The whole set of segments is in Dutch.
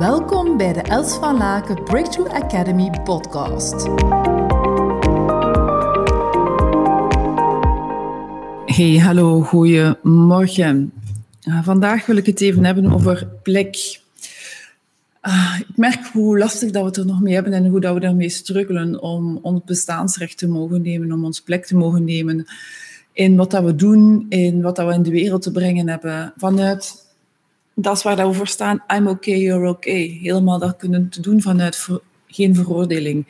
Welkom bij de Els van Laken Breakthrough Academy podcast. Hey, hallo, goeiemorgen. Uh, vandaag wil ik het even hebben over plek. Uh, ik merk hoe lastig dat we het er nog mee hebben en hoe dat we daarmee struggelen om ons bestaansrecht te mogen nemen, om ons plek te mogen nemen in wat dat we doen, in wat dat we in de wereld te brengen hebben. Vanuit dat is waar we voor staan. I'm okay, you're okay. Helemaal dat kunnen te doen vanuit geen veroordeling.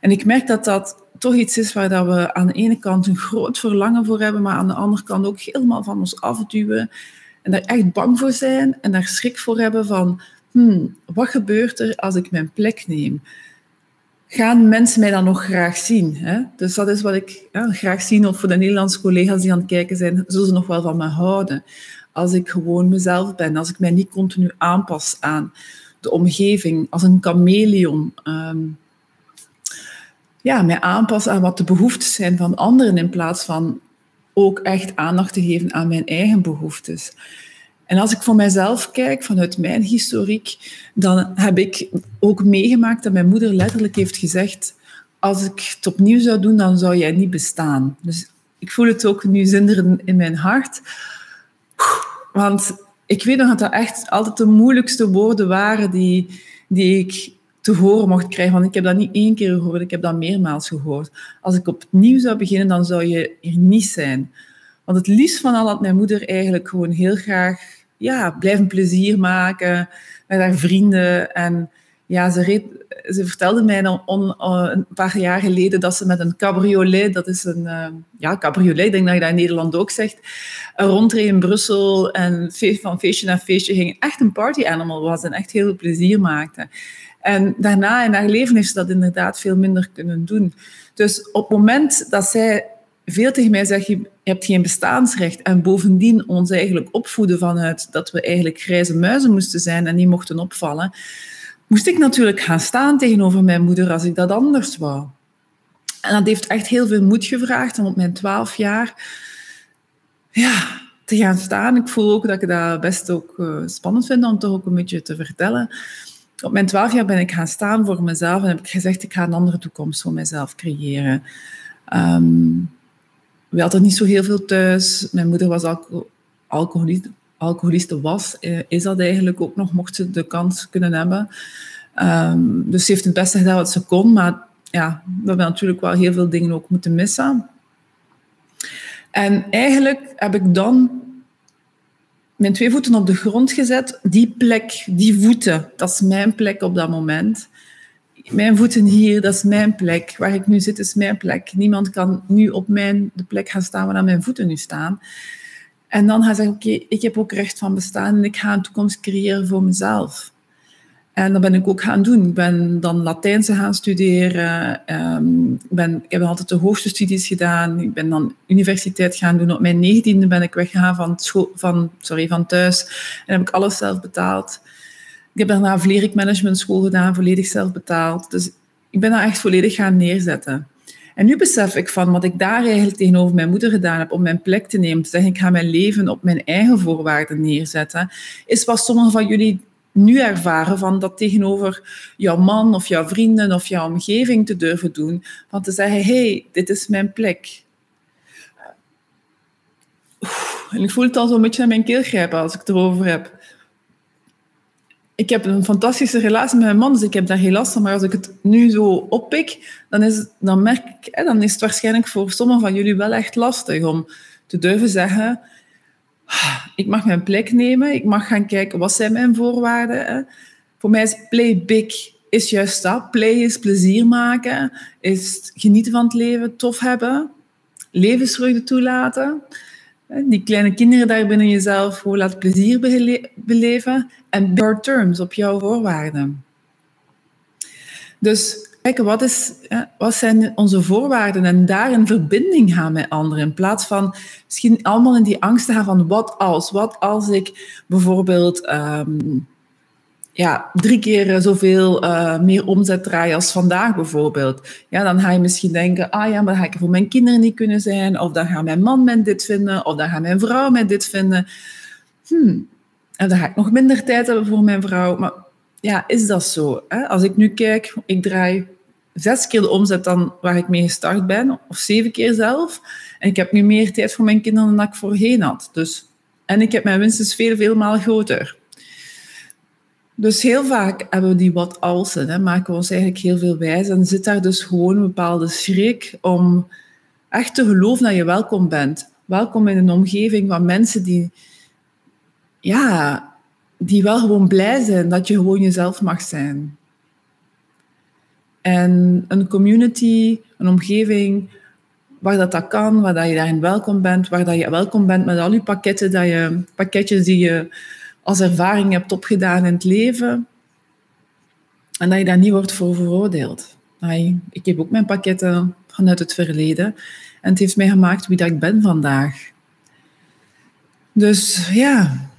En ik merk dat dat toch iets is waar dat we aan de ene kant een groot verlangen voor hebben, maar aan de andere kant ook helemaal van ons afduwen. En daar echt bang voor zijn en daar schrik voor hebben van, hmm, wat gebeurt er als ik mijn plek neem? Gaan mensen mij dan nog graag zien? Hè? Dus dat is wat ik graag zie, of voor de Nederlandse collega's die aan het kijken zijn, zullen ze nog wel van me houden als ik gewoon mezelf ben, als ik mij niet continu aanpas aan de omgeving, als een chameleon. Um, ja, mij aanpas aan wat de behoeftes zijn van anderen in plaats van ook echt aandacht te geven aan mijn eigen behoeftes. En als ik voor mijzelf kijk, vanuit mijn historiek, dan heb ik ook meegemaakt dat mijn moeder letterlijk heeft gezegd: Als ik het opnieuw zou doen, dan zou jij niet bestaan. Dus ik voel het ook nu zinderen in mijn hart. Want ik weet nog dat dat echt altijd de moeilijkste woorden waren die, die ik te horen mocht krijgen. Want ik heb dat niet één keer gehoord, ik heb dat meermaals gehoord. Als ik opnieuw zou beginnen, dan zou je er niet zijn. Want het liefst van al had mijn moeder eigenlijk gewoon heel graag ja, blijven plezier maken met haar vrienden. En ja, ze, reed, ze vertelde mij uh, een paar jaar geleden dat ze met een cabriolet, dat is een uh, ja, cabriolet, ik denk dat je dat in Nederland ook zegt, rondreed in Brussel en van feestje naar feestje ging. Echt een party animal was en echt heel veel plezier maakte. En daarna in haar leven heeft ze dat inderdaad veel minder kunnen doen. Dus op het moment dat zij veel tegen mij zegt, je hebt geen bestaansrecht. En bovendien ons eigenlijk opvoeden vanuit dat we eigenlijk grijze muizen moesten zijn en niet mochten opvallen moest ik natuurlijk gaan staan tegenover mijn moeder als ik dat anders wou. En dat heeft echt heel veel moed gevraagd om op mijn twaalf jaar ja, te gaan staan. Ik voel ook dat ik dat best ook uh, spannend vind om toch ook een beetje te vertellen. Op mijn twaalf jaar ben ik gaan staan voor mezelf en heb ik gezegd, ik ga een andere toekomst voor mezelf creëren. Um, we hadden niet zo heel veel thuis. Mijn moeder was alco alcoholist, alcoholiste was, eh, is dat eigenlijk ook nog, mocht ze de kans kunnen hebben. Um, dus ze heeft het beste gedaan wat ze kon, maar ja, we hebben natuurlijk wel heel veel dingen ook moeten missen. En eigenlijk heb ik dan mijn twee voeten op de grond gezet. Die plek, die voeten, dat is mijn plek op dat moment. Mijn voeten hier, dat is mijn plek. Waar ik nu zit, is mijn plek. Niemand kan nu op mijn, de plek gaan staan waar mijn voeten nu staan. En dan gaan zeggen, oké, ik heb ook recht van bestaan en ik ga een toekomst creëren voor mezelf. En dat ben ik ook gaan doen. Ik ben dan Latijnse gaan studeren. Um, ben, ik heb altijd de hoogste studies gedaan. Ik ben dan universiteit gaan doen. Op mijn negentiende ben ik weggegaan van, van, sorry, van thuis. En heb ik alles zelf betaald. Ik heb daarna een school gedaan, volledig zelf betaald. Dus ik ben daar echt volledig gaan neerzetten. En nu besef ik van wat ik daar eigenlijk tegenover mijn moeder gedaan heb om mijn plek te nemen, te zeggen ik ga mijn leven op mijn eigen voorwaarden neerzetten, is wat sommigen van jullie nu ervaren van dat tegenover jouw man of jouw vrienden of jouw omgeving te durven doen. Van te zeggen, hey, dit is mijn plek. En ik voel het al zo'n beetje naar mijn keel grijpen als ik het erover heb ik heb een fantastische relatie met mijn man, dus ik heb daar geen last van. Maar als ik het nu zo oppik, dan, is, dan merk ik, hè, dan is het waarschijnlijk voor sommigen van jullie wel echt lastig om te durven zeggen, ah, ik mag mijn plek nemen, ik mag gaan kijken, wat zijn mijn voorwaarden? Hè? Voor mij is play big is juist dat. Play is plezier maken, is genieten van het leven, tof hebben, levensvreugde toelaten. Die kleine kinderen daar binnen jezelf gewoon laat plezier beleven en your terms, op jouw voorwaarden. Dus kijken, wat, is, wat zijn onze voorwaarden en daar in verbinding gaan met anderen. In plaats van misschien allemaal in die angst te gaan van wat als, wat als ik bijvoorbeeld ehm, ja, drie keer zoveel uh, meer omzet draaien als vandaag bijvoorbeeld. Ja, dan ga je misschien denken, ah ja, maar dan ga ik voor mijn kinderen niet kunnen zijn, of dan gaat mijn man met dit vinden, of dan gaat mijn vrouw met dit vinden. Hmm. En dan ga ik nog minder tijd hebben voor mijn vrouw. Maar ja, is dat zo? Hè? Als ik nu kijk, ik draai zes keer de omzet dan waar ik mee gestart ben, of zeven keer zelf. En ik heb nu meer tijd voor mijn kinderen dan ik voorheen had. Dus, en ik heb mijn winst dus veel, veel maal groter. Dus heel vaak hebben we die wat alsen, hè, maken we ons eigenlijk heel veel wijs. En zit daar dus gewoon een bepaalde schrik om echt te geloven dat je welkom bent. Welkom in een omgeving van mensen die, ja, die wel gewoon blij zijn dat je gewoon jezelf mag zijn. En een community, een omgeving waar dat, dat kan, waar dat je daarin welkom bent, waar dat je welkom bent met al je pakketten, dat je, pakketjes die je als ervaring hebt opgedaan in het leven. En dat je daar niet wordt voor veroordeeld. Ik heb ook mijn pakketten vanuit het verleden. En het heeft mij gemaakt wie dat ik ben vandaag. Dus ja,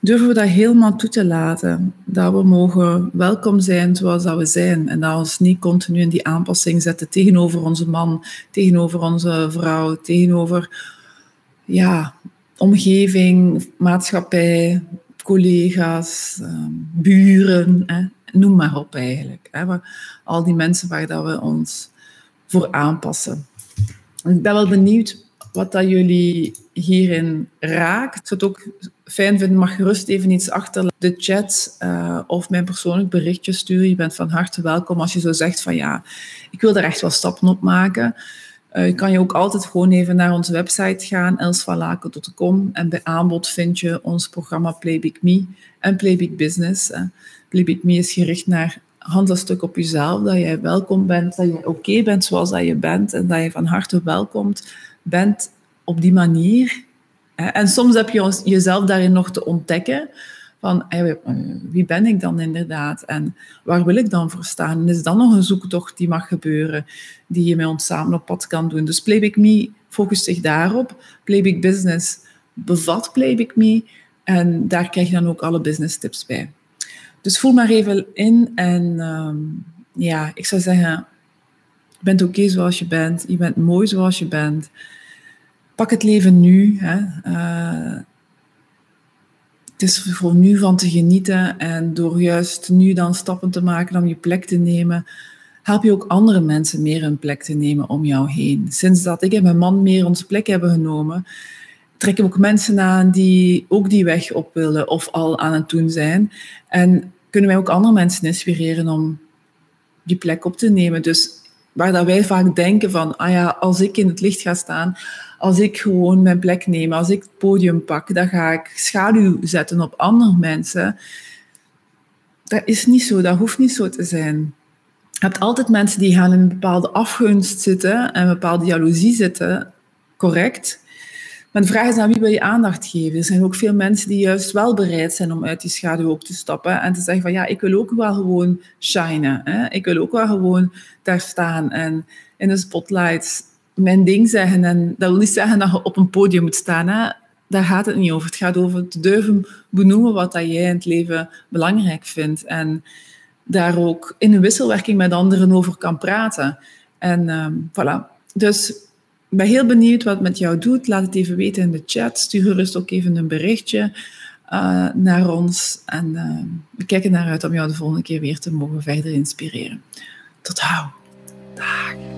durven we dat helemaal toe te laten. Dat we mogen welkom zijn zoals dat we zijn. En dat we ons niet continu in die aanpassing zetten tegenover onze man, tegenover onze vrouw, tegenover ja, omgeving, maatschappij, collega's, ehm, buren, hè. noem maar op eigenlijk. Hè. Al die mensen waar dat we ons voor aanpassen. Ik ben wel benieuwd wat dat jullie hierin raakt. Ik zou het ook fijn vinden, mag gerust even iets achter de chat uh, of mijn persoonlijk berichtje sturen. Je bent van harte welkom als je zo zegt van ja, ik wil er echt wel stappen op maken. Uh, je kan je ook altijd gewoon even naar onze website gaan, elsvalaken.com. En bij aanbod vind je ons programma Playbook Me en Playbook Business. Uh, Playbook Me is gericht naar handelstuk op jezelf, dat jij welkom bent, dat je oké bent zoals dat je bent en dat je van harte welkom bent op die manier. En soms heb je jezelf daarin nog te ontdekken van wie ben ik dan inderdaad en waar wil ik dan voor staan? En is dan nog een zoektocht die mag gebeuren, die je met ons samen op pad kan doen. Dus Playback Me focust zich daarop. Playback Business bevat Playback Me en daar krijg je dan ook alle business tips bij. Dus voel maar even in en ehm, ja, ik zou zeggen, je bent oké zoals je bent, je bent mooi zoals je bent pak het leven nu. Hè. Uh, het is voor nu van te genieten en door juist nu dan stappen te maken om je plek te nemen, help je ook andere mensen meer een plek te nemen om jou heen. Sinds dat ik en mijn man meer onze plek hebben genomen, trekken we ook mensen aan die ook die weg op willen of al aan het doen zijn. En kunnen wij ook andere mensen inspireren om die plek op te nemen. Dus waar dat wij vaak denken van, ah ja, als ik in het licht ga staan, als ik gewoon mijn plek neem, als ik het podium pak, dan ga ik schaduw zetten op andere mensen. Dat is niet zo, dat hoeft niet zo te zijn. Je hebt altijd mensen die gaan in een bepaalde afgunst zitten en een bepaalde jaloezie zitten, correct. Maar de vraag is aan wie wil je aandacht geven? Er zijn ook veel mensen die juist wel bereid zijn om uit die schaduw op te stappen en te zeggen van ja, ik wil ook wel gewoon shinen. Hè? Ik wil ook wel gewoon daar staan en in de spotlights mijn ding zeggen. En dat wil niet zeggen dat je op een podium moet staan. Hè? Daar gaat het niet over. Het gaat over te durven benoemen wat dat jij in het leven belangrijk vindt. En daar ook in een wisselwerking met anderen over kan praten. En um, voilà. Dus ik ben heel benieuwd wat het met jou doet. Laat het even weten in de chat. Stuur gerust ook even een berichtje uh, naar ons. En uh, we kijken naar uit om jou de volgende keer weer te mogen verder inspireren. Tot hou. Dag